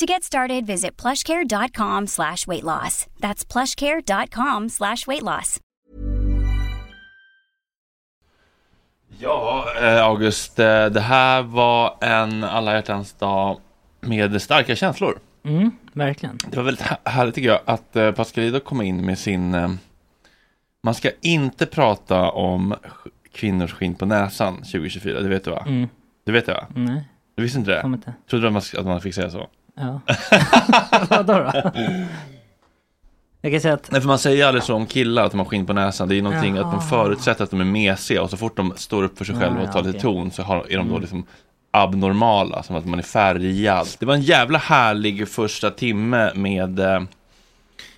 To get started, visit plushcare.com slash weight loss. That's plushcare.com slash weight loss. Ja, eh, August, eh, det här var en alla hjärtans dag med starka känslor. Mm, verkligen. Det var väldigt här- härligt tycker jag att eh, Pascalidou kom in med sin... Man ska inte prata om kvinnors skinn på näsan 2024, det vet du va? Mm. Du vet det va? Nej, Du visste inte det? kommer inte. Trodde du att man, att man fick säga så? Ja. Vadå då? Jag kan säga att Nej, för man säger aldrig så om killar att de har skinn på näsan. Det är någonting Jaha. att man förutsätter att de är mesiga och så fort de står upp för sig själva och tar lite okej. ton så har, är de då Mm. liksom abnormala, som att man är färgad. Det var en jävla härlig första timme med eh,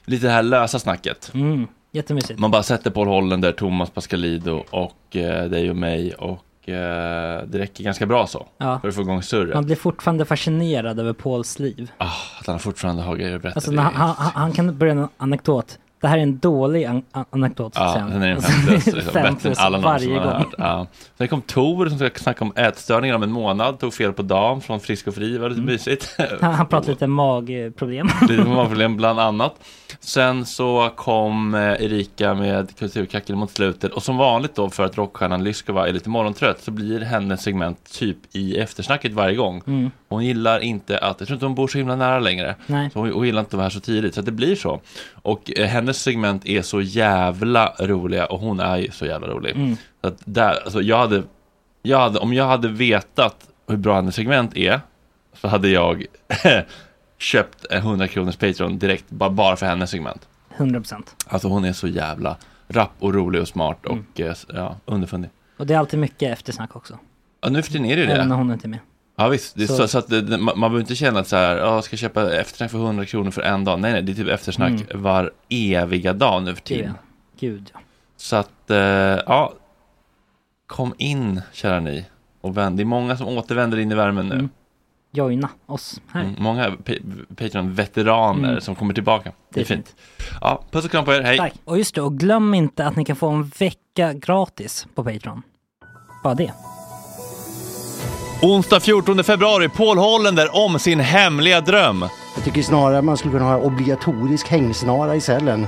lite det här lösa snacket. Mm, jättemysigt. Man bara sätter Paul Hollander, Thomas Pascalidou och eh, dig och mig och eh, det räcker ganska bra så. Ja. För att få igång surret. Man blir fortfarande fascinerad över Pauls liv. Ah, att han fortfarande har grejer att berätta. Alltså det när är- han, han, han kan börja en anekdot. Det här är en dålig an an anekdot. Ja, sen är den Alltså, plus, liksom, bättre än alla varje gång. hört. Ja. Sen kom Tor som ska snacka om ätstörningar om en månad, tog fel på dagen från Frisk och Fri, var lite mysigt. Han, han pratar lite magproblem. Lite magproblem bland annat. Sen så kom eh, Erika med Kulturkackel mot slutet och som vanligt då för att rockstjärnan Lyskova är lite morgontrött så blir hennes segment typ i eftersnacket varje gång. Mm. Hon gillar inte att, jag tror inte hon bor så himla nära längre. Nej. Så hon, hon gillar inte att vara här så tidigt, så det blir så. Och eh, hennes segment är så jävla roliga och hon är ju så jävla rolig. Mm. Så att där, alltså jag hade, jag hade, om jag hade vetat hur bra hennes segment är så hade jag köpt en 100 kronors Patreon direkt bara, bara för hennes segment. 100 procent. Alltså hon är så jävla rapp och rolig och smart och eh, ja, underfundig. Och det är alltid mycket eftersnack också. Ja, nu för tiden är det ju Även när det. hon inte är med. Ja visst, det Så- så, så att det, man, man behöver inte känna att så här, ja, ska jag köpa eftersnack för 100 kronor för en dag. Nej, nej, det är typ eftersnack var eviga dag nu för tiden. Gud ja. Så att, eh, ja, kom in kära ni och vänd. Det är många som återvänder in i värmen nu. Mm. Joina oss här. Mm, många pa- Patreon-veteraner Mm. som kommer tillbaka. Det är, Det är fint. Ja, puss och kram på er, hej! Tack. Och just det, och glöm inte att ni kan få en vecka gratis på Patreon. Bara det. Onsdag 14 februari, Paul Hollander om sin hemliga dröm. Jag tycker snarare man skulle kunna ha obligatorisk hängsnara i cellen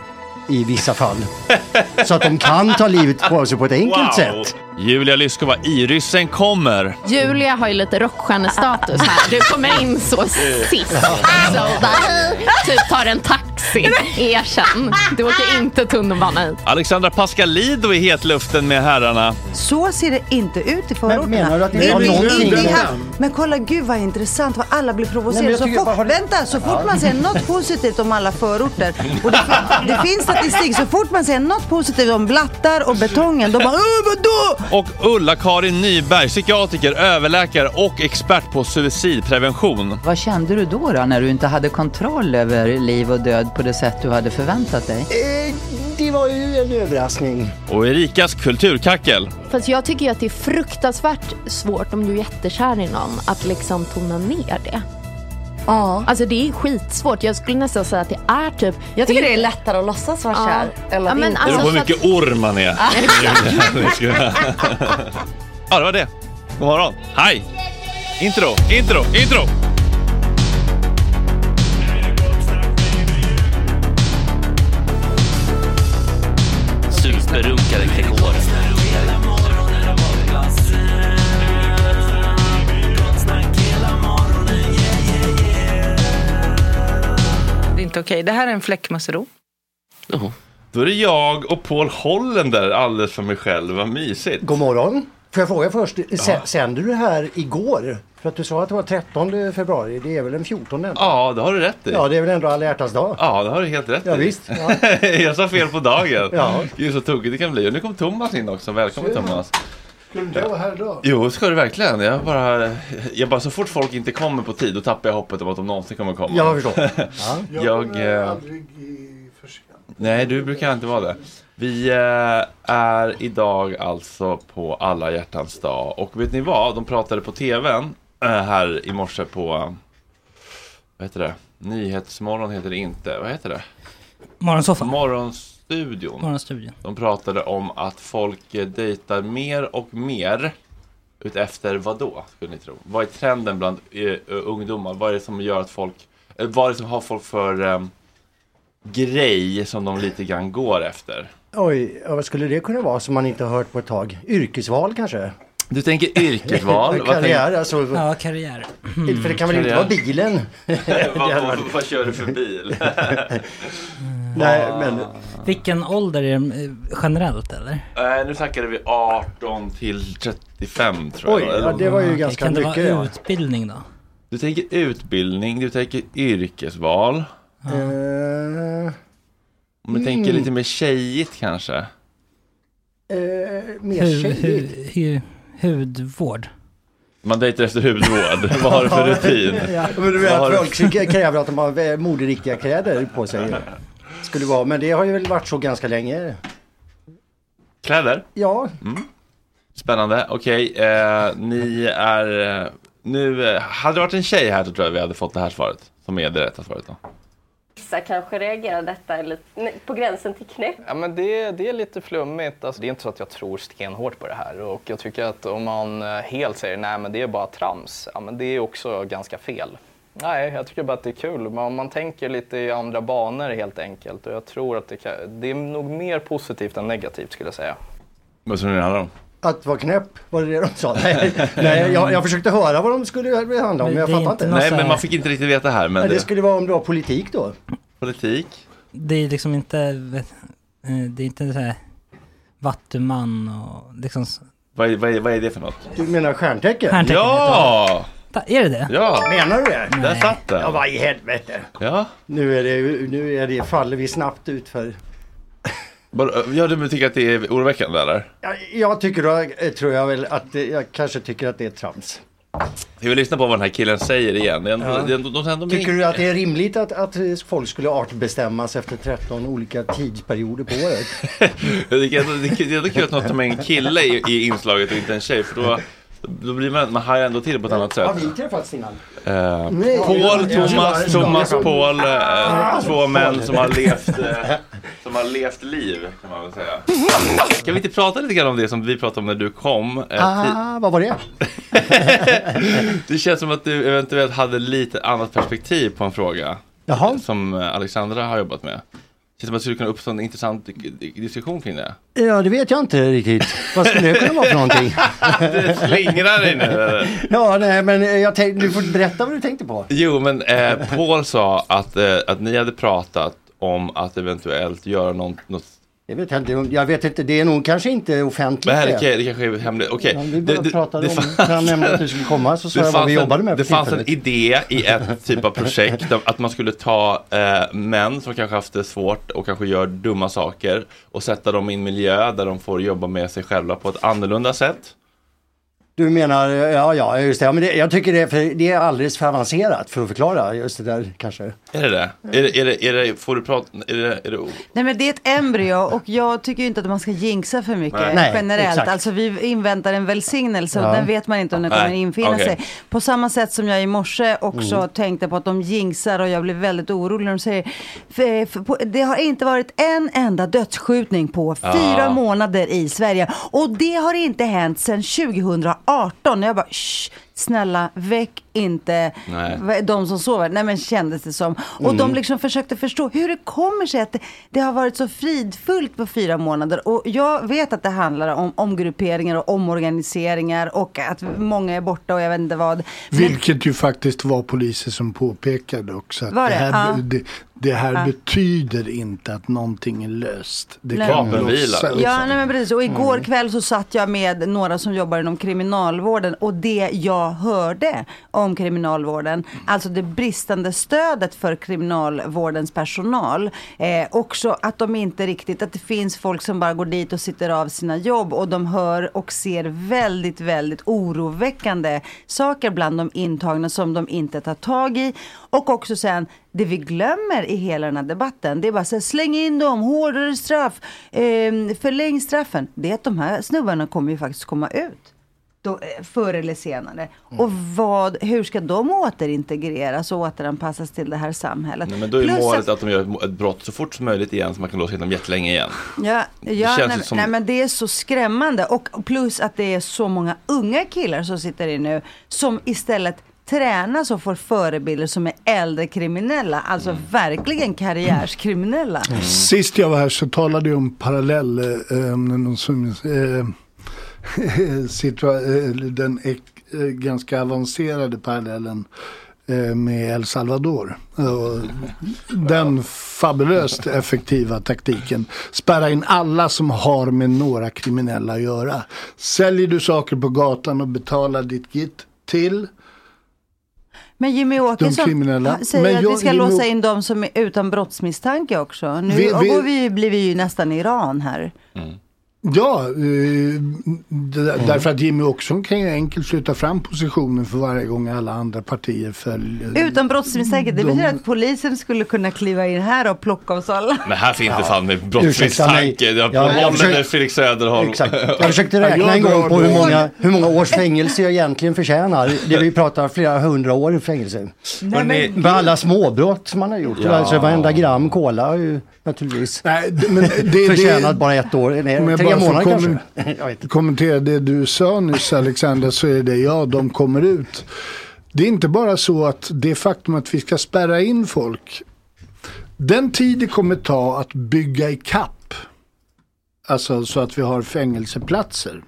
i vissa fall. Så att de kan ta livet på sig på ett enkelt sätt. Julia Lyskova, Iryssen kommer. Julia har ju lite rockstjärnestatus här. Du kommer in så sist. Så där, typ tar en taxi. Erkänn. Du åker inte tunnelbana hit. Alexandra Pascalido i hetluften med herrarna. Så ser det inte ut i förorterna. menar du att ni har någonting Men kolla gud vad intressant vad alla blir men provocerade. Så fort, har Vänta, så fort man säger något positivt om alla förorter. Och det, det finns statistik, så fort man säger något positivt om blattar och betongen, då bara Åh, vadå? Och Ulla-Karin Nyberg, psykiatriker, överläkare och expert på suicidprevention. Vad kände du då, då när du inte hade kontroll över liv och död på det sätt du hade förväntat dig? Eh, det var ju en överraskning. Och Erikas kulturkackel. Fast jag tycker ju att det är fruktansvärt svårt om du är jättekär i någon att liksom tona ner det. Ja. Alltså det är skitsvårt. Jag skulle nästan säga att det är typ... Jag tycker det är lättare att låtsas vara Ja. kär än Ja, att men inte. Det beror på hur Alltså, mycket orm man är. ja, det var det. God morgon. Hej! Intro, intro, intro! Superrunkare Gregor. Det är inte okej. Det här är en fläckmussero. Då är det jag och Paul Hollander alldeles för mig själv. Vad mysigt. God morgon. Får jag fråga först, s- sänder du det här igår? För att du sa att det var 13 februari, det är väl den 14? Ja, det har du rätt i. Ja, det är väl ändå alla hjärtans dag? Ja, det har du helt rätt Ja, i. visst. Ja. jag sa fel på dagen. Ja. Gud så tokigt det kan bli. Och nu kom Thomas in också. Välkommen Thomas. Skulle inte jag vara här idag? Jo, ska du verkligen. Jag bara, jag bara, så fort folk inte kommer på tid, då tappar jag hoppet om att de någonsin kommer komma. Jag förstår. Ja. Jag, eh, nej, du brukar inte vara det. Vi eh, är idag alltså på alla hjärtans dag. Och vet ni vad? De pratade på tvn här i morse på, eh, vad heter det? Nyhetsmorgon heter det inte. Vad heter det? Morgonsoffan. Morgonstudion. Morgonstudion. De pratade om att folk eh, dejtar mer och mer utefter vad då, skulle ni tro? Vad är trenden bland eh, ungdomar? Vad är det som gör att folk, eh, vad är det som har folk för eh, grej som de lite grann går efter? Oj, vad skulle det kunna vara som man inte har hört på ett tag? Yrkesval kanske? Du tänker yrkesval? Karriär, alltså. Ja, karriär. För det kan väl inte vara bilen? Det vad, vad, vad kör du för bil? Nej, men Vilken ålder är det eh, generellt eller? Nej, nu snackade vi 18 till 35 tror oj, jag. ja, det var ju Okej, ganska kan det mycket. vara Ja. utbildning då? Du tänker utbildning, du tänker yrkesval. Eh, Om du tänker lite mer tjejigt kanske? eh, mer tjejigt. hu, hu, hudvård. Man dejtar efter hudvård. Vad har du för rutin? Ja, men du har att folk kräver att de har moderiktiga kläder på sig. Skulle vara, men det har ju väl varit så ganska länge. Kläder? Ja, Spännande, okej. Eh, ni är... eh, Nu, eh, hade det varit en tjej här så tror jag vi hade fått det här svaret. Som är det rätta svaret då. Vissa kanske reagerar detta är lite, på gränsen till knäpp. Ja, men det, det är lite flummigt. Alltså, det är inte så att jag tror stenhårt på det här. Och jag tycker att om man eh, helt säger nej men det är bara trams, ja, men det är också ganska fel. Nej, jag tycker bara att det är kul. Man, man tänker lite i andra banor helt enkelt. Och jag tror att det, kan, det är nog mer positivt än negativt skulle jag säga. Vad tror ni det handlar om? Att vara knäpp, var det det de sa? Nej, nej jag, jag försökte höra vad de skulle handla om, men jag fattar inte. Nej, men man fick inte riktigt veta här. Men Nej, det skulle vara om det var politik då. Politik? Det är liksom inte, eh, det är inte så här vattuman och liksom... Vad är, vad, är, vad är det för något? Du menar stjärntecken? Stjärntecken Ja! Ta- Är det det? Ja! Menar du det? Där satt den. Ja, vad i helvete. Ja. Nu är det, nu är det, faller vi snabbt ut för... Ja, du tycker att det är oroväckande eller? Jag, jag tycker då, tror jag väl att, jag kanske tycker att det är trams. Vi lyssna på vad den här killen säger igen? Det är ändå, Ja. det är ändå, de, de, de, Tycker du att det är rimligt att, att folk skulle artbestämmas efter 13 olika tidsperioder på året? Det är ändå kul att något med en kille i, i inslaget och inte en tjej för då, då blir man, man hajar ändå till på ett annat sätt. Har vi träffats innan? Eh, Nej. Paul, Thomas, Thomas, Paul, eh, Ah, två män som har levt eh, som har levt liv kan man väl säga. Kan vi inte prata lite grann om det som vi pratade om när du kom? Eh, Ah, vad var det? det känns som att du eventuellt hade lite annat perspektiv på en fråga. Jaha. Som eh, Alexandra har jobbat med. Det känns som att det skulle kunna uppstå en intressant di- di- diskussion kring det. Ja, det vet jag inte riktigt. Vad skulle det kunna vara för någonting? Du slingrar dig nu eller? Ja, nej, men eh, jag tänkte, du får berätta vad du tänkte på. Jo, men eh, Paul sa att, eh, att ni hade pratat om att eventuellt göra något, något Jag vet inte, jag vet inte, det är nog kanske inte offentligt. Men här, det, det kanske är hemligt. Okej. Ja, vi Det- bara det- pratade det om, fann- när han nämnde att du skulle komma så sa Det jag vad vi en- jobbade med Det fanns en idé i ett typ av projekt att man skulle ta eh, män som kanske haft det svårt och kanske gör dumma saker och sätta dem i en miljö där de får jobba med sig själva på ett annorlunda sätt. Du menar, ja ja just det, ja, men det, jag tycker det, för det är alldeles för avancerat för att förklara just det där kanske. Är det det? Är det, är det, är det får du prata, är det, är det Nej men det är ett embryo och jag tycker ju inte att man ska jinxa för mycket Nej. Generellt. exakt. Alltså vi inväntar en välsignelse och Ja. den vet man inte om den kommer infinna okej. sig. På samma sätt som jag i morse också Mm. tänkte på att de jinxar och jag blev väldigt orolig när de säger för, för, på, det har inte varit en enda dödsskjutning på Ja. fyra månader i Sverige och det har inte hänt sedan 18 Och jag bara Shh, snälla väck inte Nej. de som sover. Nej men kändes det som. Och Mm. de liksom försökte förstå hur det kommer sig att det, det har varit så fridfullt på fyra månader. Och jag vet att det handlar om omgrupperingar och omorganiseringar och att många är borta och jag vet inte vad. Men, Vilket ju faktiskt var poliser som påpekade också. Att Var det, det? här, Ja. det, det här Ja. betyder inte att någonting är löst. Det Nej. kan upp. Ja, nej men precis. Och igår Mm. kväll så satt jag med några som jobbar inom kriminalvården och det jag hörde om kriminalvården, alltså det bristande stödet för kriminalvårdens personal, eh, också att de inte riktigt, att det finns folk som bara går dit och sitter av sina jobb och de hör och ser väldigt, väldigt oroväckande saker bland de intagna som de inte tar tag i. Och också sen, det vi glömmer i hela den här debatten, det är bara så här, släng in dem, hårdare straff, eh, förläng straffen. Det är att de här snubbarna kommer ju faktiskt komma ut. Då, eh, förr eller senare. Och vad, hur ska de återintegreras och återanpassas till det här samhället? Nej, men då är Plus målet att- att de gör ett brott så fort som möjligt igen så man kan låsa in dem jättelänge igen. Ja, ja känns nej, som- nej men det är så skrämmande. Och plus att det är så många unga killar som sitter i nu som istället tränas och får förebilder som är äldre kriminella. Alltså Mm. verkligen karriärskriminella. Sist jag var här så talade jag om parallell, eh, den ek, eh, ganska avancerade parallellen eh, med El Salvador. Och den fabulöst effektiva taktiken. Spärra in alla som har med några kriminella att göra. Säljer du saker på gatan och betalar ditt git till Men Jimmy Åkesson kriminella. säger Men att jag- vi ska Jimmy låsa in de som är utan brottsmisstanke också. Nu Vi- vi- går vi, blir vi ju nästan Iran här. Ja, eh, d- därför att Jimmy Åkesson kan ju enkelt flytta fram positionen för varje gång alla andra partier följer. Utan brottsmisstanke. Det De- betyder att polisen skulle kunna kliva in här och plocka oss alla. Men här finns det fan med brottsmisstanke. Jag Ja, jag ja, försöker- Fredrik Söderholm. Exakt. Jag försökte räkna jag en gång på hur många, hur många års fängelse jag egentligen förtjänar. Det vi pratar flera hundra år i fängelse. Hörrni, Med alla småbrott som man har gjort. Ja. Alltså varenda gram ju naturligtvis Nej, men det, förtjänat det, bara ett år. Nej, Om jag tre bara månader kommen- kanske. Kommentera det du sa nyss Alexander så är det ja, de kommer ut. Det är inte bara så att det faktum att vi ska spärra in folk. Den tid det kommer ta att bygga i kapp. Alltså så att vi har fängelseplatser.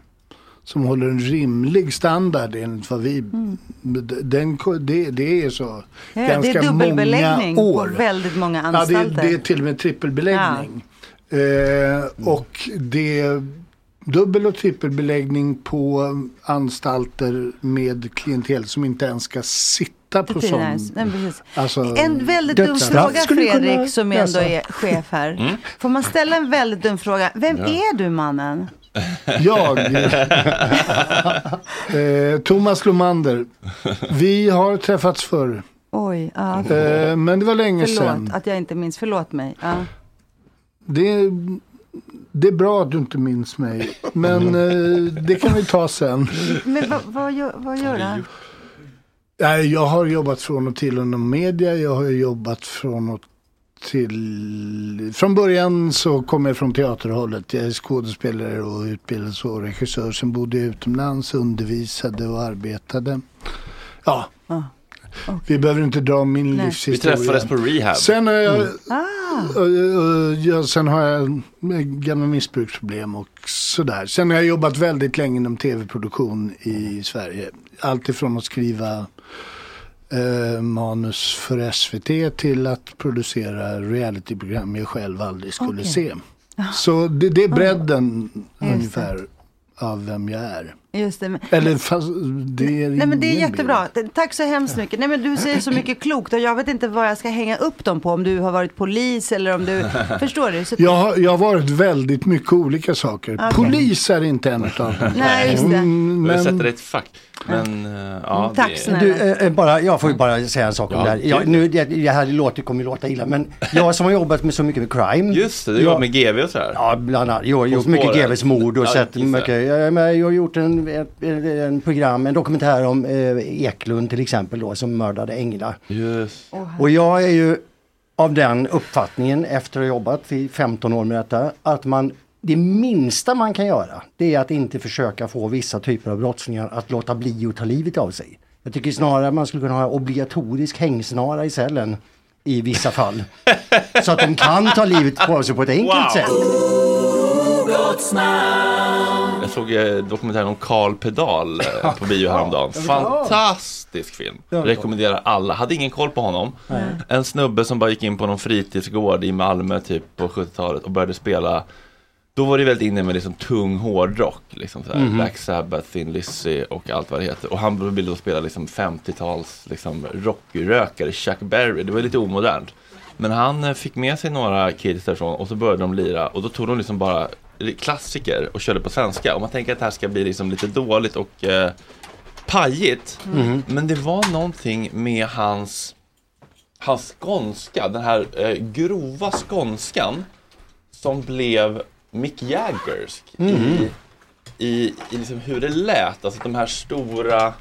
Som håller en rimlig standard enligt vad vi... Den, det, det är så Ja, det ganska är dubbelbeläggning många på år. väldigt många Ja, det, anstalter. det är till och med trippelbeläggning. Eh, och det är dubbel och trippelbeläggning på anstalter med klientel som inte ens ska sitta på sån... nej. Alltså, En väldigt dum fråga Fredrik som ändå är chef här. Mm. Får man ställa en väldigt dum fråga? Vem är du mannen? Jag, eh, Thomas Lomander, vi har träffats förr. Oj, ja. Eh, men det var länge Förlåt sedan. att jag inte minns. Förlåt mig. Ja. Det, är- det är bra att du inte minns mig. Men eh, det kan vi ta sen. Men vad, vad, gör, vad gör han? Nej, jag har jobbat från och till inom media. Jag har jobbat från och till... Från början så kom jag från teaterhållet. Jag är skådespelare och utbildad så regissör. Sen bodde jag utomlands, undervisade och arbetade. Ja, vi behöver inte dra min Nej. Vi livshistoria. träffades på rehab. Sen har jag, Ah, Uh, uh, ja, sen har jag gamla missbruksproblem och sådär. Sen har jag jobbat väldigt länge inom tv-produktion i Sverige. Allt ifrån att skriva eh, manus för SVT till att producera realityprogram jag själv aldrig skulle Okej. se. Så det, det är bredden det. ungefär av vem jag är. Just det. Men, Eller fast det är Nej men det är jättebra. Tack så hemskt mycket. Nej men du säger så mycket klokt och jag vet inte vad jag ska hänga upp dem på. Om du har varit polis eller om du... Förstår du? Så, Jag har, jag har varit väldigt mycket olika saker. Okej. Polis är inte en av dem. Nej, just det. Mm, men- sätter i ett fack. Men eh, ja, Tack det, snälla. Du, eh, eh, bara, jag får ju bara säga en sak om Ja, det här. Jag, nu, det, det här låter, kommer ju låta illa men jag som har jobbat med så mycket med crime. Just det, du jag, jobbar med GV och sådär. Ja, bland annat. Jag har gjort mycket. GVs mord och Ja, sett mycket. Jag, jag har gjort en, ett, en program, en dokumentär om eh, Eklund till exempel då som mördade Engla. Just. Och jag är ju av den uppfattningen efter att ha jobbat i 15 år med detta att man det minsta man kan göra det är att inte försöka få vissa typer av brottslingar att låta bli att ta livet av sig. Jag tycker snarare att man skulle kunna ha obligatorisk hängsnara i cellen i vissa fall. så att de kan ta livet på sig på ett enkelt Wow. sätt. Jag såg eh, dokumentären om Karl Pedal eh, på bio häromdagen. Fantastisk film. Rekommenderar alla. Hade ingen koll på honom. En snubbe som bara gick in på någon fritidsgård i Malmö typ på 70-talet och började spela då var det väldigt inne med liksom tung hårdrock, liksom så här, Mhm. Black Sabbath, Thin Lizzy och allt vad det heter. Och han ville då spela liksom 50-tals liksom, rockrökare, Chuck Berry. Det var lite omodernt. Men han eh, fick med sig några kids därifrån och så började de lira och då tog de liksom bara klassiker och körde på svenska. Och man tänker att det här ska bli liksom lite dåligt och eh, pajigt. Mhm. Men det var någonting med hans, hans skånska, den här eh, grova skånskan som blev Mick Jaggersk Mhm. i, i, i liksom hur det lät. Alltså de här stora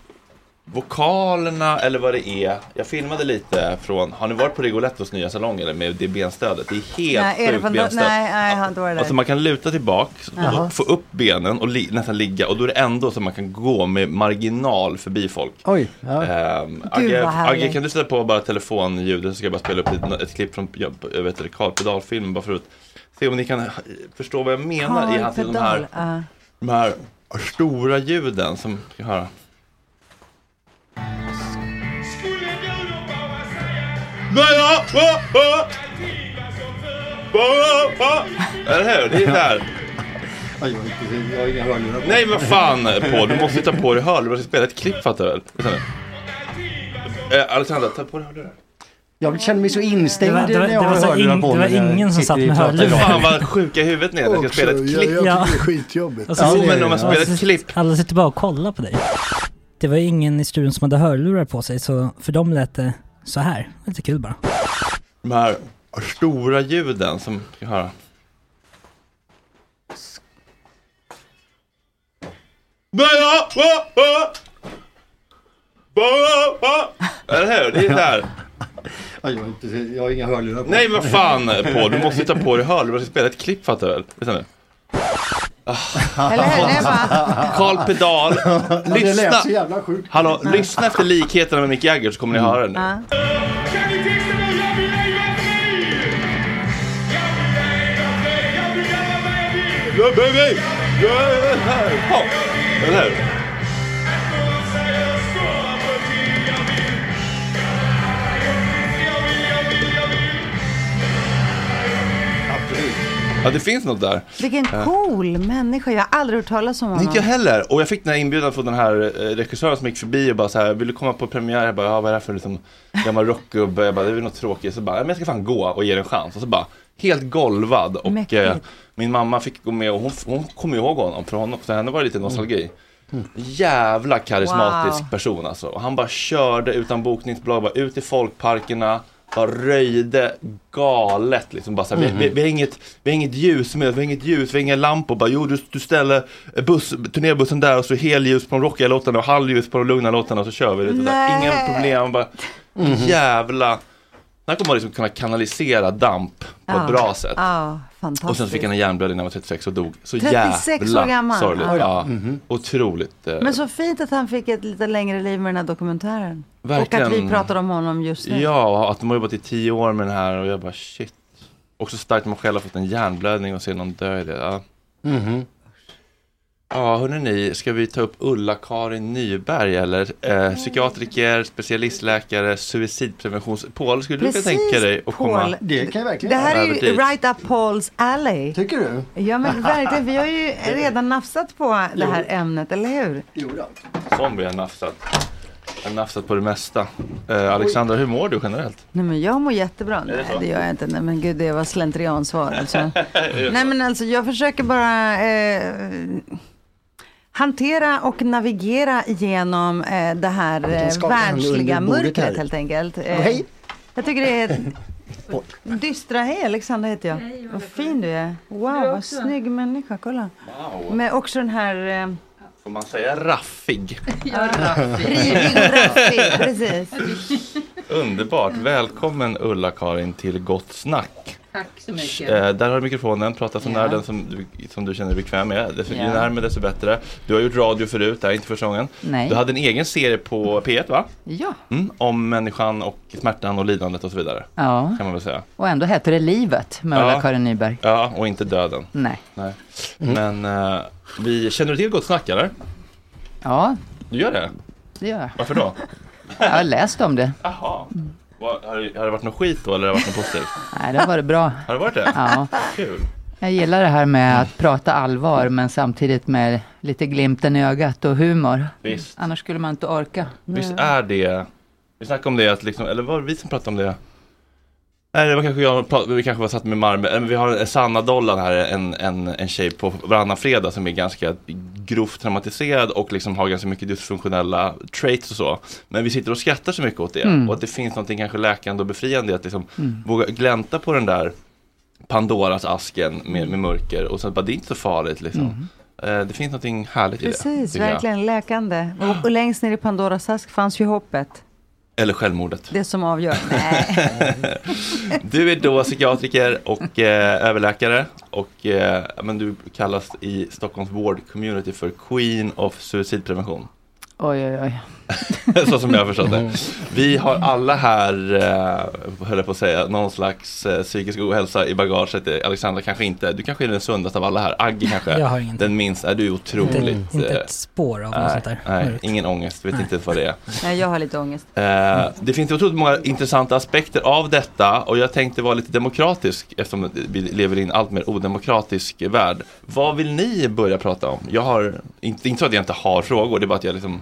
vokalerna eller vad det är. Jag filmade lite från, har ni varit på Rigolettos nya salong eller med det benstödet? Det är helt nej, sjukt benstöd. nej, nej, han var det där. Alltså man kan luta tillbaka, Jaha. och få upp benen och li- nästan ligga och då är det ändå så man kan gå med marginal förbi folk. Oj, ja. Ehm, Agge, vad härligt. Agge, kan du sätta på bara telefonljudet så ska jag bara spela upp ett, ett klipp från jag, jag vet, det, Carl Pedal-filmen bara för att se om ni kan förstå vad jag menar i hans, de här, ja. de här stora ljuden som ska höra. Eller hur? Det är där. Jag har inga hörlurar på. Nej men fan Paul, du måste ta på dig hörlurar. Du ska spela ett klipp fattar du väl? Eh, Alexandra, ta på dig hörlurar. Jag känner mig så instängd Det var- det var- när jag det var det var jag ingen som satt i med hörlurar. Fan vad sjuka i huvudet ni är. Jag ska spela ett jag, klipp. jag Ja. tycker det är skitjobbigt. Jo, men om man spelar ett klipp. Alla sitter bara och kollar på dig. Det var ingen i studion som hade hörlurar på sig, så för dem lät det så här. Lite kul bara. De här stora ljuden som ska höra. Eller hur? Det är där. Ja, Jag har, inte, jag har inga hörlurar på Nej men vad fan på, du måste ta på dig hörlurar och spela ett klipp fattar du väl? Vänta nu. Eller hur? Det bara... Karl Pedal, lyssna. Hallå, lyssna efter likheterna med Mick Jagger så kommer ni höra det nu. Ja. Ja, baby! Ja, ja, Eller hur? Ja, det finns något där. Vilken cool människa. Jag har aldrig hört talas om honom. Inte jag heller. Och jag fick den här inbjudan från den här eh, regissören som gick förbi och bara så här, vill du komma på premiär? Jag bara, ja vad är det här för liksom gammal rockgubbe? Jag bara, det är väl något tråkigt. Så bara, "Ja, men jag ska fan gå och ge det en chans. Och så bara, helt golvad. Och eh, min mamma fick gå med och hon, hon kommer ihåg honom. För honom, för henne var det lite nostalgi. Jävla karismatisk Wow. person alltså. Och han bara körde utan bokningsbolag, bara ut i folkparkerna. Bara röjde galet liksom. Bara så här, vi, vi, vi, har inget, vi har inget ljus med, vi har inget ljus, vi har inga lampor. Bara, jo, du, du ställer buss, turnébussen där och så helljus på de rockiga låtarna och halvljus på de lugna låtarna och så kör vi. Lite. Inga problem. Bara, Jävla... Här kommer man liksom kunna kanalisera damp på Ja. ett bra sätt. Ja, fantastiskt. Och sen fick han en hjärnblödning när han var 36 och dog. Så 36 jävla år gammal. sorgligt. Ja. Ja. Otroligt. eh, Men så fint att han fick ett lite längre liv med den här dokumentären. Verkligen. Och att vi pratar om honom just nu. Ja, att de har jobbat i tio år med den här och jag bara shit. Också starkt att man själv har fått en hjärnblödning och ser någon dö i det. Ja, Mhm. Ja hörni ni, ska vi ta upp Ulla-Karin Nyberg eller? Eh, psykiatriker, specialistläkare, suicidpreventions... Paul, skulle du kunna tänka dig att komma? Paul. Det kan jag verkligen Det här är ju dit. right up Pauls alley. Tycker du? Ja men verkligen, vi har ju redan nafsat på det här ämnet, eller hur? Jo då. Som vi har nafsat. Jag har nafsat på det mesta. Eh, Alexandra, hur mår du generellt? Nej men jag mår jättebra. det Nej det gör jag inte. Nej men gud det var slentriansvar alltså. Nej men alltså jag försöker bara eh, hantera och navigera genom eh, det här kan eh, världsliga mörkret här. helt enkelt. Eh, Hej. Jag tycker det är dystra. Hej Alexandra heter jag. vad fin du är. Wow vad snygg människa, kolla. Wow. Med också den här eh, Får man säga raffig? rivig och raffig. Precis. Underbart. Välkommen Ulla-Karin till Gott Snack. Tack så mycket. Eh, där har du mikrofonen, prata så Ja. nära den som du, som du känner dig bekväm med. Desto, Ju Ja. närmare desto bättre. Du har gjort radio förut, det här är inte första gången. Nej. Du hade en egen serie på P1 va? Ja. Mm, om människan och smärtan och lidandet och så vidare. Ja, Kan man väl säga. och ändå heter det Livet med Ja. Ulla-Karin Nyberg. Ja, och inte döden. Nej. Nej. Men eh, vi, känner du till Gott Snack eller? Ja, Du gör det? det gör jag. Varför då? Jag har läst om det. Jaha. Vad- Har, det- har det varit något skit då eller har det varit något positivt? Nej, det har varit bra. Har det varit det? Ja. Kul. Jag gillar det här med att prata allvar men samtidigt med lite glimten i ögat och humor. Visst. Annars skulle man inte orka. Visst är det, vi snackade om det att liksom, eller var det vi som pratade om det? Nej det var kanske jag, vi kanske var satt med Marme, eller vi har Sanna Dollan här, en, en, en tjej på varannan fredag som är ganska grovt traumatiserad och liksom har ganska mycket dysfunktionella traits och så. Men vi sitter och skrattar så mycket åt det Mm. och att det finns någonting kanske läkande och befriande i att liksom Mm. våga glänta på den där Pandoras asken med, med mörker och sen bara det är inte så farligt liksom. Eh, Det finns någonting härligt i det. Precis, jag. verkligen läkande. Och, och längst ner i Pandoras ask fanns ju hoppet. Eller självmordet. Det som avgör. Nej. Du är då psykiatriker och eh, överläkare och eh, men du kallas i Stockholms vårdcommunity för Queen of suicidprevention. Oj, oj, oj. så som jag förstått det. Vi har alla här, eh, höll jag på att säga, någon slags eh, psykisk ohälsa i bagaget. Eh, Alexandra kanske inte, du kanske är den sundaste av alla här. Agge kanske, Jag har ingenting. den minst, är du otroligt. Inte, inte eh, ett spår av något nej, sånt där. nej, Mörkt. ingen ångest, vet Nej. inte vad det är. Nej, jag har lite ångest. Eh, det finns otroligt många intressanta aspekter av detta och jag tänkte vara lite demokratisk eftersom vi lever i en allt mer odemokratisk värld. Vad vill ni börja prata om? Jag har, inte, inte så att jag inte har frågor, det är bara att jag liksom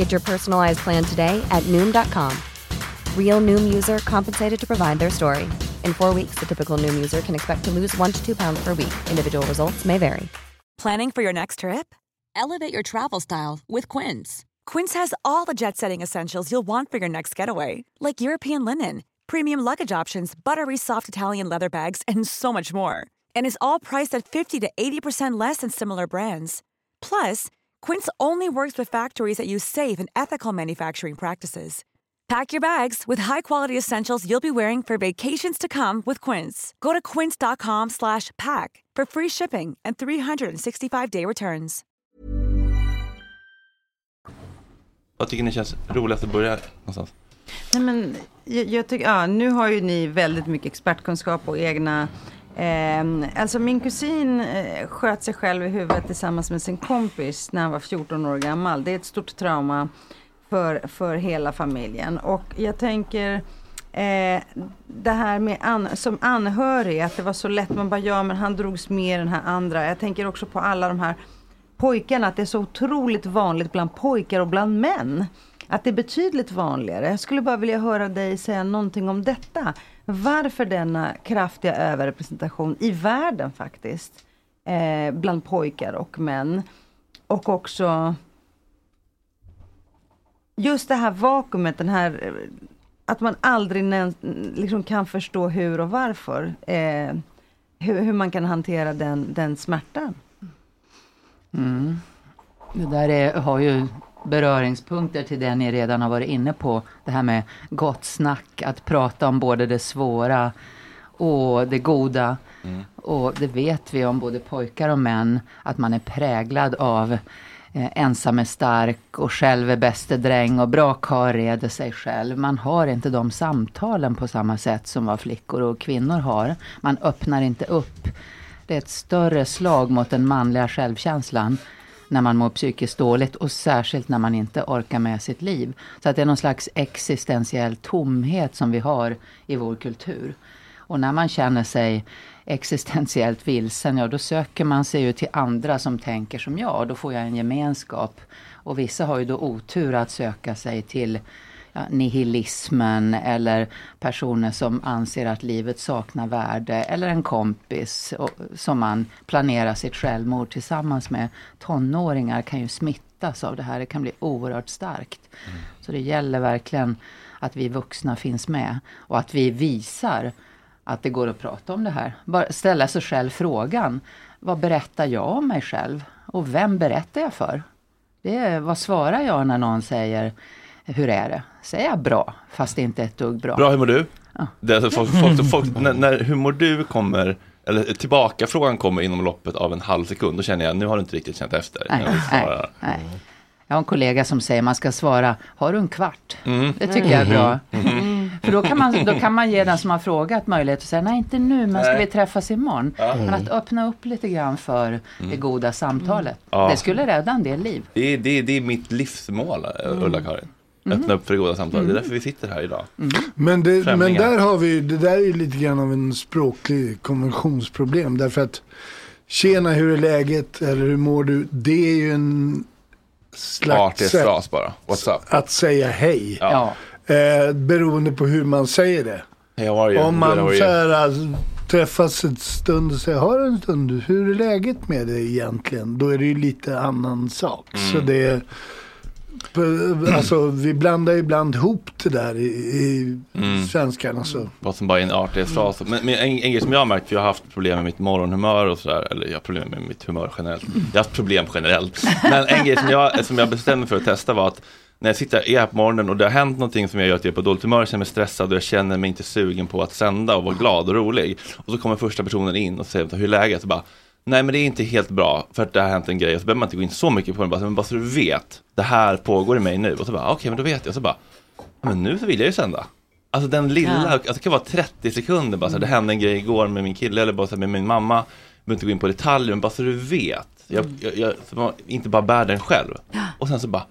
Get your personalized plan today at Noom.com. Real Noom user compensated to provide their story. In four weeks, the typical Noom user can expect to lose one to two pounds per week. Individual results may vary. Planning for your next trip? Elevate your travel style with Quince. Quince has all the jet setting essentials you'll want for your next getaway, like European linen, premium luggage options, buttery soft Italian leather bags, and so much more. And is all priced at 50 to 80% less than similar brands. Plus, Quince only works with factories that use safe and ethical manufacturing practices. Pack your bags with high-quality essentials you'll be wearing for vacations to come with Quince. Go to quince.com slash pack for free shipping and 365-day returns. Vad tycker ni känns roligast att börja någonstans? Nej, men jag, jag tycker, ja, nu har ju ni väldigt mycket expertkunskap och egna Eh, alltså min kusin eh, sköt sig själv i huvudet tillsammans med sin kompis när han var 14 år gammal. Det är ett stort trauma för, för hela familjen. Och jag tänker eh, det här med an, som anhörig, att det var så lätt. Man bara, ja men han drogs med den här andra. Jag tänker också på alla de här pojkarna, att det är så otroligt vanligt bland pojkar och bland män. Att det är betydligt vanligare. Jag skulle bara vilja höra dig säga någonting om detta. Varför denna kraftiga överrepresentation i världen faktiskt. Eh, bland pojkar och män. Och också just det här vakuumet, den här eh, att man aldrig liksom kan förstå hur och varför. Eh, hur, hur man kan hantera den, den smärtan. Mm. Det där är, har ju beröringspunkter till det ni redan har varit inne på. Det här med gott snack, att prata om både det svåra och det goda. Mm. Och det vet vi om både pojkar och män, att man är präglad av eh, ensam är stark och själv är bäste dräng och bra karl reder sig själv. Man har inte de samtalen på samma sätt som vad flickor och kvinnor har. Man öppnar inte upp. Det är ett större slag mot den manliga självkänslan när man mår psykiskt dåligt och särskilt när man inte orkar med sitt liv. Så att det är någon slags existentiell tomhet som vi har i vår kultur. Och när man känner sig existentiellt vilsen, ja då söker man sig ju till andra som tänker som jag. Då får jag en gemenskap. Och vissa har ju då otur att söka sig till ja, nihilismen eller personer som anser att livet saknar värde eller en kompis och, som man planerar sitt självmord tillsammans med. Tonåringar kan ju smittas av det här, det kan bli oerhört starkt. Så det gäller verkligen att vi vuxna finns med och att vi visar att det går att prata om det här. Bara ställa sig själv frågan, vad berättar jag om mig själv? Och vem berättar jag för? Det är, vad svarar jag när någon säger hur är det? Säger jag bra, fast det inte är ett dugg bra. Bra, hur mår du? Det är alltså folk, folk, folk, när, när hur mår du kommer, eller tillbaka frågan kommer inom loppet av en halv sekund, då känner jag nu har du inte riktigt känt efter. Nej, nej, nej. Jag har en kollega som säger man ska svara, har du en kvart? Mm. Det tycker jag är bra. Mhm. För då kan, man, då kan man ge den som har frågat möjlighet att säga, nej inte nu, men ska vi träffas imorgon? Ja. Men att öppna upp lite grann för det goda samtalet. Ja. Det skulle rädda en del liv. Det är, det, är, det är mitt livsmål, Mm. Ulla-Karin. Mhm. Öppna upp för det goda samtalet. Det är Mm. därför vi sitter här idag. Men, det, men där har vi ju, det där är ju lite grann av en språklig konventionsproblem. Därför att tjena hur är läget eller hur mår du? Det är ju en slags sätt fras bara. What's up? att säga hej. Ja. Eh, beroende på hur man säger det. Hey? Om man så här, alltså, träffas en stund och säger har en stund, hur är läget med dig egentligen? Då är det ju lite annan sak. Mm. Så det Alltså vi blandar ibland ihop det där i, i Mm. svenskan. Alltså. Vad som bara är en artighetsfras. Men, men en, en grej som jag har märkt, för jag har haft problem med mitt morgonhumör och sådär. Eller jag har problem med mitt humör generellt. Jag har haft problem generellt. Men en grej som jag, som jag bestämde mig för att testa var att när jag sitter är här på morgonen och det har hänt någonting som jag gör att jag är på dåligt humör, jag känner mig stressad och jag känner mig inte sugen på att sända och vara glad och rolig. Och så kommer första personen in och säger hur är läget? Och bara, Nej men det är inte helt bra för att det har hänt en grej och så behöver man inte gå in så mycket på det, bara, men bara så du vet, det här pågår i mig nu. Och så bara, okej men då vet jag. Och så bara, "Ja, men nu så vill jag ju sända. Alltså den lilla, Ja. alltså, det kan vara 30 sekunder bara så här, det hände en grej igår med min kille eller bara så här, med min mamma. Jag behöver inte gå in på detaljer, men bara så du vet. Jag, jag, jag, så man inte bara bär den själv. Och sen så bara,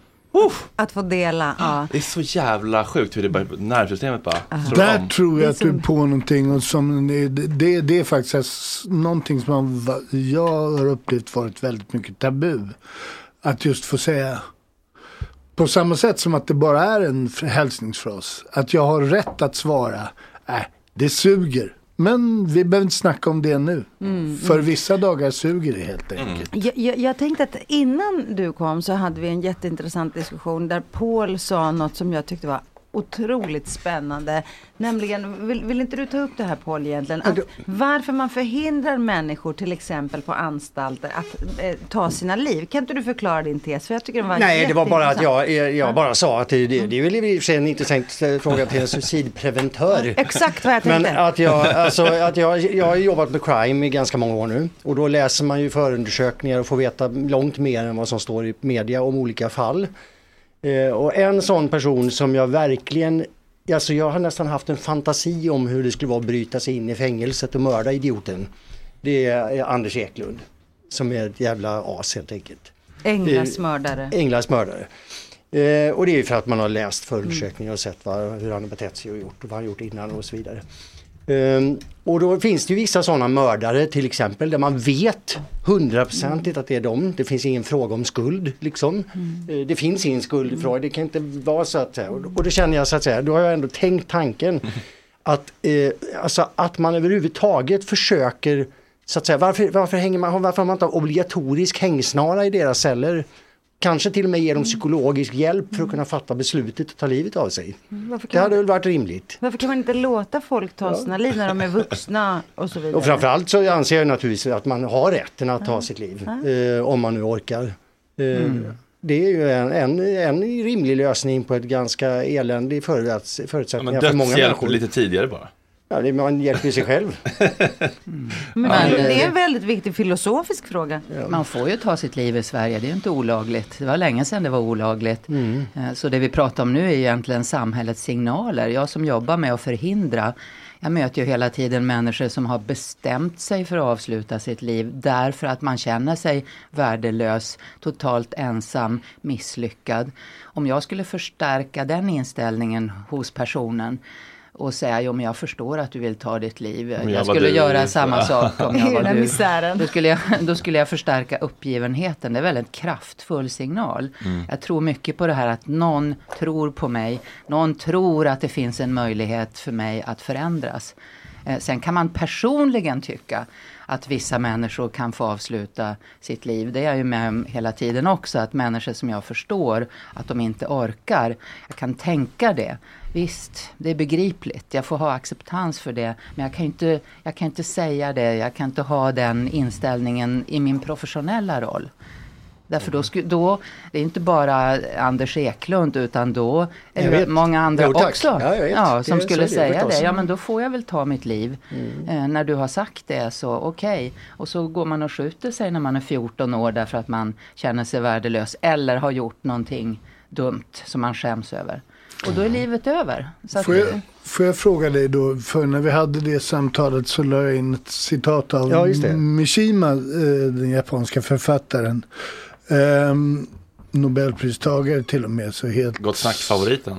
Att få dela, ja. det är så jävla sjukt hur det bara, nervsystemet bara slår Där om. tror jag att du är på någonting och som, det, det, är faktiskt någonting som jag har upplevt varit väldigt mycket tabu. Att just få säga, på samma sätt som att det bara är en hälsningsfras, att jag har rätt att svara, äh, det suger. Men vi behöver inte snacka om det nu. Mm, För mm. vissa dagar suger det helt enkelt. Jag, jag, jag tänkte att innan du kom så hade vi en jätteintressant diskussion där Paul sa något som jag tyckte var otroligt spännande. Nämligen, vill, vill inte du ta upp det här Paul egentligen? Att varför man förhindrar människor till exempel på anstalter att eh, ta sina liv. Kan inte du förklara din tes? För jag tycker den var Nej, det var bara att jag, jag bara sa att det, det, det är väl i och för sig en intressant eh, fråga till en suicidpreventör. Exakt vad jag Men tänkte. att jag, alltså, att jag, jag har jobbat med crime i ganska många år nu och då läser man ju förundersökningar och får veta långt mer än vad som står i media om olika fall. Eh, och en sån person som jag verkligen, alltså jag har nästan haft en fantasi om hur det skulle vara att bryta sig in i fängelset och mörda idioten. Det är Anders Eklund som är ett jävla as helt enkelt. Änglas Eh, mördare. Englas mördare. Eh, och det är ju för att man har läst förundersökningar och sett vad, hur han har betett sig och gjort och vad han gjort innan och så vidare. Ehm, och då finns det ju vissa sådana mördare till exempel där man vet hundraprocentigt att det är dem. Det finns ingen fråga om skuld liksom. Eh, det finns ingen skuldfråga, det kan inte vara så att säga. Och, och då känner jag så att säga, då har jag ändå tänkt tanken att, eh, alltså att man överhuvudtaget försöker så att säga, varför, varför, hänger man, varför har man inte obligatorisk hängsnara i deras celler? Kanske till och med ge dem psykologisk hjälp för att kunna fatta beslutet att ta livet av sig. Varför Det hade väl varit rimligt. varför kan man inte låta folk ta sina liv när de är vuxna och så vidare? Och framförallt så anser jag naturligtvis att man har rätten att ta sitt liv. Eh, om man nu orkar. Eh, Mm. Det är ju en, en, en rimlig lösning på ett ganska eländig förutsätt- Ja, för många dödshjälp människor. lite tidigare bara. Ja, det, man hjälper sig själv. Men Ja, det är en väldigt viktig filosofisk fråga. Man får ju ta sitt liv i Sverige, det är ju inte olagligt. Det var länge sedan det var olagligt. Eh, Så det vi pratar om nu är egentligen samhällets signaler. Jag som jobbar med att förhindra, jag möter ju hela tiden människor som har bestämt sig för att avsluta sitt liv därför att man känner sig värdelös, totalt ensam, misslyckad. Om jag skulle förstärka den inställningen hos personen och säga, jo men jag förstår att du vill ta ditt liv. Men Jag, jag skulle du, göra så- samma sak om jag var du. misären. Då skulle, jag, då skulle jag förstärka uppgivenheten. Det är väldigt kraftfull signal. Mm. Jag tror mycket på det här att någon tror på mig. Någon tror att det finns en möjlighet för mig att förändras. Eh, sen kan man personligen tycka att vissa människor kan få avsluta sitt liv. Det är jag ju med om hela tiden också. Att människor som jag förstår att de inte orkar. Jag kan tänka det. Visst, det är begripligt. Jag får ha acceptans för det. Men jag kan inte, jag kan inte säga det. Jag kan inte ha den inställningen i min professionella roll. Därför då, sku, då, det är inte bara Anders Eklund utan då är det många andra Jo, också. Ja, vet. som Det- skulle säga det. Ja men då får jag väl ta mitt liv. Eh, när du har sagt det så okej. Och så går man och skjuter sig när man är 14 år därför att man känner sig värdelös. Eller har gjort någonting dumt som man skäms över. Och då är livet över. Så att, Får jag, får jag fråga dig då, för när vi hade det samtalet så la jag in ett citat av Ja, det. Mishima, eh, den japanska författaren. Ehm, Nobelpristagare till och med. Så helt, Gott snack-favoriten.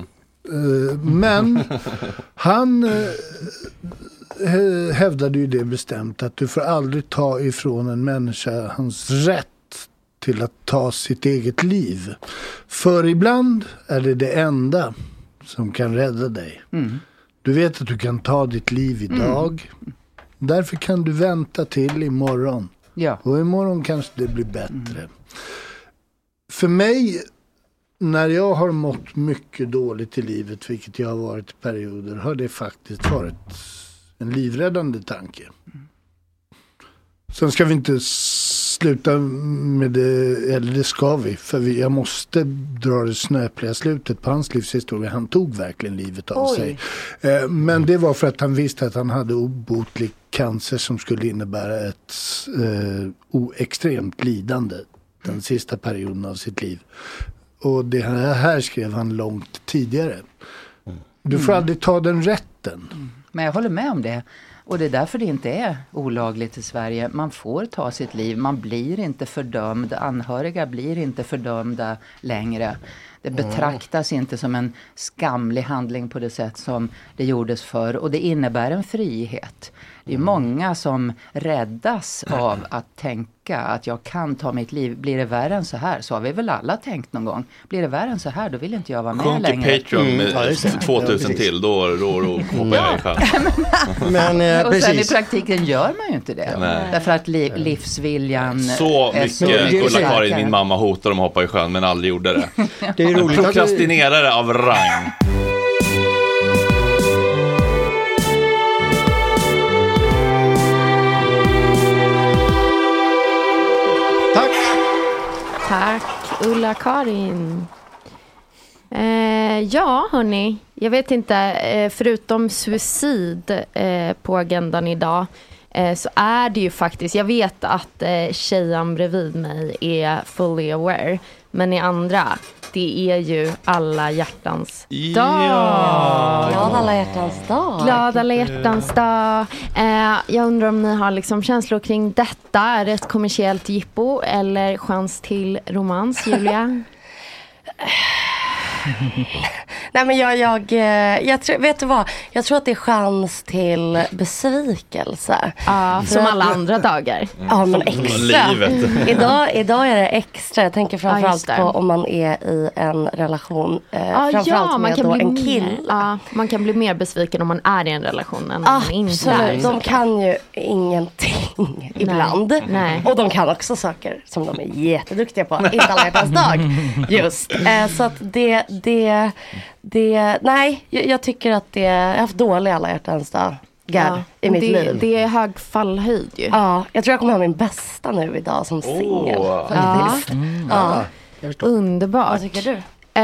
Eh, men han eh, hä- hävdade ju det bestämt att du får aldrig ta ifrån en människa hans rätt till att ta sitt eget liv. För ibland är det det enda som kan rädda dig. Mm. Du vet att du kan ta ditt liv idag. Därför kan du vänta till imorgon. Ja. Och imorgon kanske det blir bättre. För mig när jag har mått mycket dåligt i livet, vilket jag har varit i perioder, har det faktiskt varit en livräddande tanke. Sen ska vi inte sluta med det, eller det ska vi, för vi, jag måste dra det snöpliga slutet på hans livshistoria. Han tog verkligen livet av Oj. sig. Eh, men det var för att han visste att han hade obotlig cancer som skulle innebära ett eh, o- extremt lidande den sista perioden av sitt liv. Och det här, här skrev han långt tidigare. Du får Mm. aldrig ta den rätten. Men jag håller med om det. Och det är därför det inte är olagligt i Sverige. Man får ta sitt liv, man blir inte fördömd. Anhöriga blir inte fördömda längre. Det Mm. betraktas inte som en skamlig handling på det sätt som det gjordes förr. Och det innebär en frihet. Det är många som räddas av att tänka att jag kan ta mitt liv. Blir det värre än så här? Så har vi väl alla tänkt någon gång. Blir det värre än så här, då vill inte jag vara med Sjunker längre. Patreon Mm, med 2000 till, då, då, då hoppar jag i sjön. Men eh, och sen i precis. praktiken gör man ju inte det. Nej. Därför att li livsviljan Så är mycket Ulla-Karin, min mamma, hotade om att hoppa i sjön men aldrig gjorde det. Det är roligt Prokrastinerare av rang. Ulla-Karin. Eh, ja, hörni. Jag vet inte, eh, förutom suicid eh, på agendan idag eh, så är det ju faktiskt, jag vet att eh, tjejen bredvid mig är fully aware, men ni andra, det är ju alla hjärtans dag. Glad alla hjärtans dag. Glad alla hjärtans dag. Eh, jag undrar om ni har liksom känslor kring detta. Är det ett kommersiellt jippo eller chans till romans, Julia? Nej men jag, jag, eh, jag tror, vet du vad? Jag tror att det är chans till besvikelse. Ja, som alla andra dagar. Ja men extra. livet. idag, idag är det extra. Jag tänker Ja, framförallt det. på om man är i en relation. Eh, Ja, framförallt ja man, med kan då bli en kille. ja, man kan bli mer besviken om man är i en relation än om man inte är. Absolut, de kan ju ingenting ibland. Nej. Och de kan också saker som de är jätteduktiga på. Inte alla hjärtans dag. Just. Eh, så att det, det, det, nej, jag, jag tycker att det, jag har haft dåliga alla hjärtans dagar Ja, i mitt det, liv. Det är hög fallhöjd ju. Ja, jag tror jag kommer ha min bästa nu idag som singel. Ja. faktiskt. Mm. Ja. Underbart. Vad tycker du? Eh,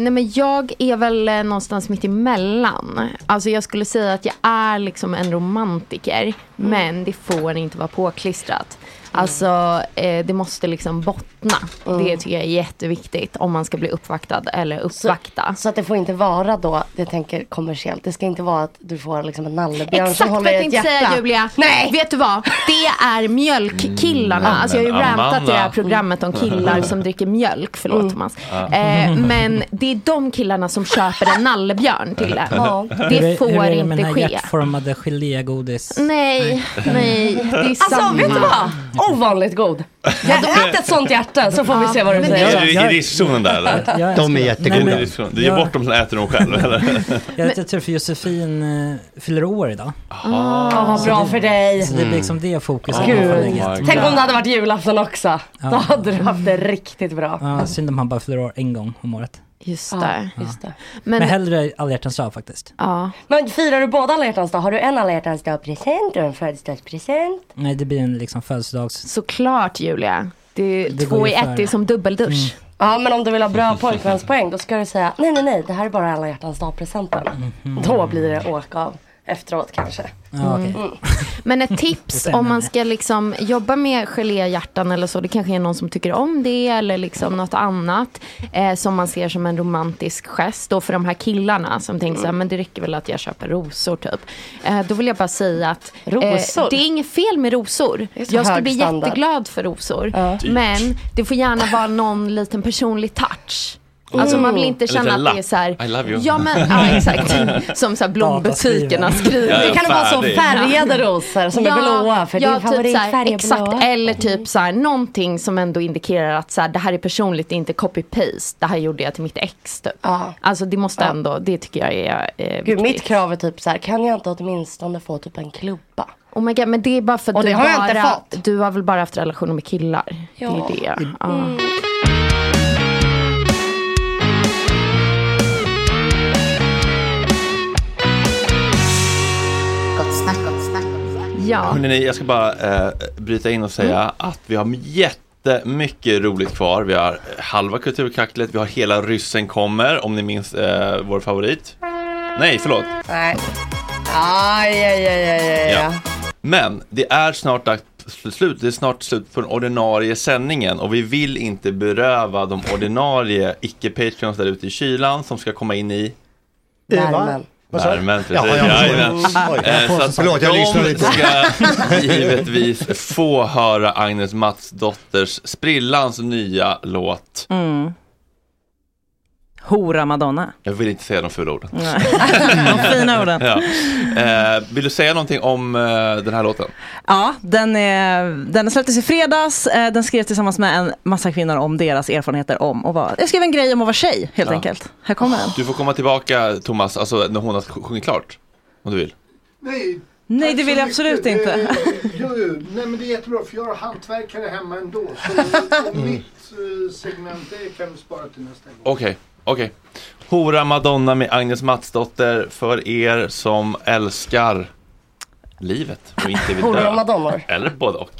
nej men jag är väl eh, någonstans mitt emellan. Alltså jag skulle säga att jag är liksom en romantiker. Mm. Men det får inte vara påklistrat. Alltså eh, det måste liksom bottna. Mm. Det tycker jag är jätteviktigt om man ska bli uppvaktad eller uppvakta. Så att det får inte vara då, jag tänker kommersiellt, det ska inte vara att du får liksom en nallebjörn som Exakt vad håller jag i ett tänkte hjärta. säga Julia. Nej! Vet du vad? Det är mjölkkillarna. Mm. Alltså jag har ju rantat i det här programmet om killar som dricker mjölk. Förlåt Mm. Thomas. Eh, men det är de killarna som köper en nallebjörn till en. Ja. Hur Det får hur är det med inte den här ske. hjärtformade gelégodis? Nej, nej, det är Alltså samma. vet du vad? Ovanligt god. Jag ät ett sånt hjärta så får vi se vad du säger. Är du i riskzonen där eller? Jag De är jättegoda. Nej, Du men- ger bort dem, sen äter de själv eller? Jag jag tror för Josefin eh, fyller år idag. Ja, vad bra för dig. Så det blir liksom det fokuset. Gud. får lägga. Tänk om det hade varit julafton också. Då hade du haft det riktigt bra. Ja, synd om han bara fyller år en gång om året. Just Ja, det. just det. Men, Men, hellre alla hjärtans dag faktiskt. ja. Men firar du båda alla hjärtans dag? Har du en alla hjärtans dag present och en födelsedagspresent? Nej, det blir en liksom födelsedags... Såklart Julia. Det är Det två i ett, det är som dubbeldusch. Ja men om du vill ha bra pojkvänspoäng då ska du säga nej nej nej det här är bara alla hjärtans dag presenten. Då blir det åka av efteråt kanske. Ja, okej. Mm. Men ett tips om man ska liksom jobba med geléhjärtan eller så, det kanske är någon som tycker om det eller liksom något annat eh, som man ser som en romantisk gest. Då för de här killarna som tänker så här, men det räcker väl att jag köper rosor typ. Eh, då vill jag bara säga att eh, det är inget fel med rosor. Jag skulle bli standard. jätteglad för rosor. Ja. Men det får gärna vara någon liten personlig touch. Alltså man vill inte känna att det är så här. I love you. Ja men, ja exakt. Som så här blombutikerna skriver. Ja, Det kan vara så färgade rosor som är blåa för din typ så favoritfärg är Exakt, blå. eller typ så här, någonting som ändå indikerar att så här, det här är personligt, det är inte copy-paste. Det här gjorde jag till mitt ex typ. Ja. Alltså det måste Ja. ändå, det tycker jag är eh, Gud mitt krav är typ så här, kan jag inte åtminstone få typ en klubba? Oh my God, men det är bara för att du bara, inte fått. du har väl bara haft relationer med killar? Ja. Det är det. Ja. Ja. Hörrni, jag ska bara eh, bryta in och säga Mm. att vi har jättemycket roligt kvar. Vi har halva kulturkacklet, vi har hela ryssen kommer, om ni minns eh, vår favorit. Nej, förlåt. Nej. Aj, aj, aj, aj. Ja. Men det är snart dags slut. Det är snart slut på den ordinarie sändningen och vi vill inte beröva de ordinarie icke-patreons där ute i kylan som ska komma in i Värmen. Värmen, Ja, precis. ja, Jajamän. Oj, Eh, så att förlåt, jag lyssnar de lite. ska givetvis få höra Agnes Matsdotters sprillans nya låt. Mm. Hora Madonna. Jag vill inte säga de fula orden. De fina orden. Ja. Eh, vill du säga någonting om eh, den här låten? Ja, den, är, den släpptes i fredags. Eh, Den skrevs tillsammans med en massa kvinnor om deras erfarenheter om att vara... Jag skrev en grej om att vara tjej, helt Ja. enkelt. Här kommer den. Du får komma tillbaka Thomas, alltså när hon har sjungit klart. Om du vill. Nej, Nej, det vill jag mycket. absolut inte. Eh, jo, jo. Nej, men det är jättebra för jag har hantverkare hemma ändå. Så mitt eh, segment det kan vi spara till nästa gång. Okej, okej. Hora Madonna med Agnes Matsdotter för er som älskar livet och inte vill Hora dö. Madonnor. Eller både och.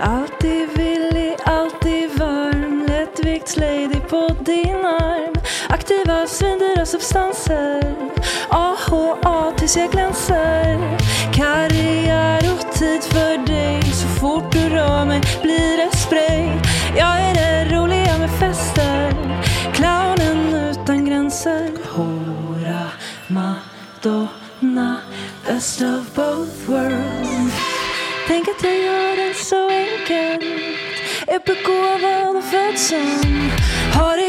Alltid villig, alltid varm Lättviktslady på din arm Aktiva svindyra substanser AHA tills jag glänser Karriär och tid för dig fort du rör mig blir det spray. Jag är det roliga med fester. Clownen utan gränser. Hora, Madonna Best of both worlds. Tänk att jag gör det så enkelt. Är begåvad och född som Har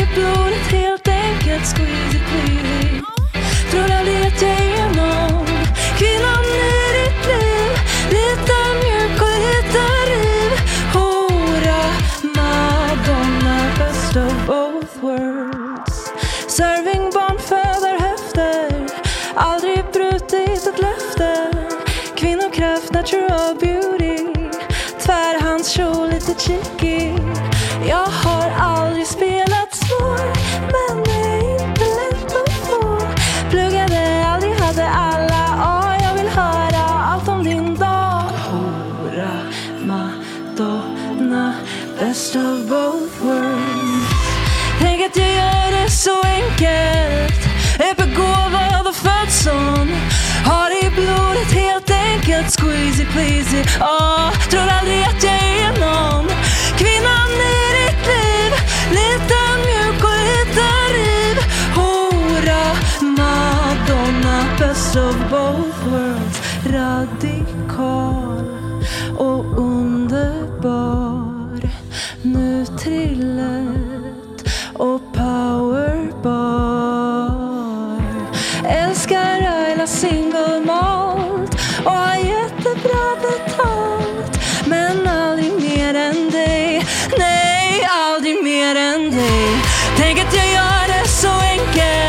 Squeezy pleasy. Oh, Tror aldrig att jag är någon. Kvinnan i ditt liv Lite mjuk och lite riv. Hora, Madonna Best of both worlds. Tänk att jag gör det så enkelt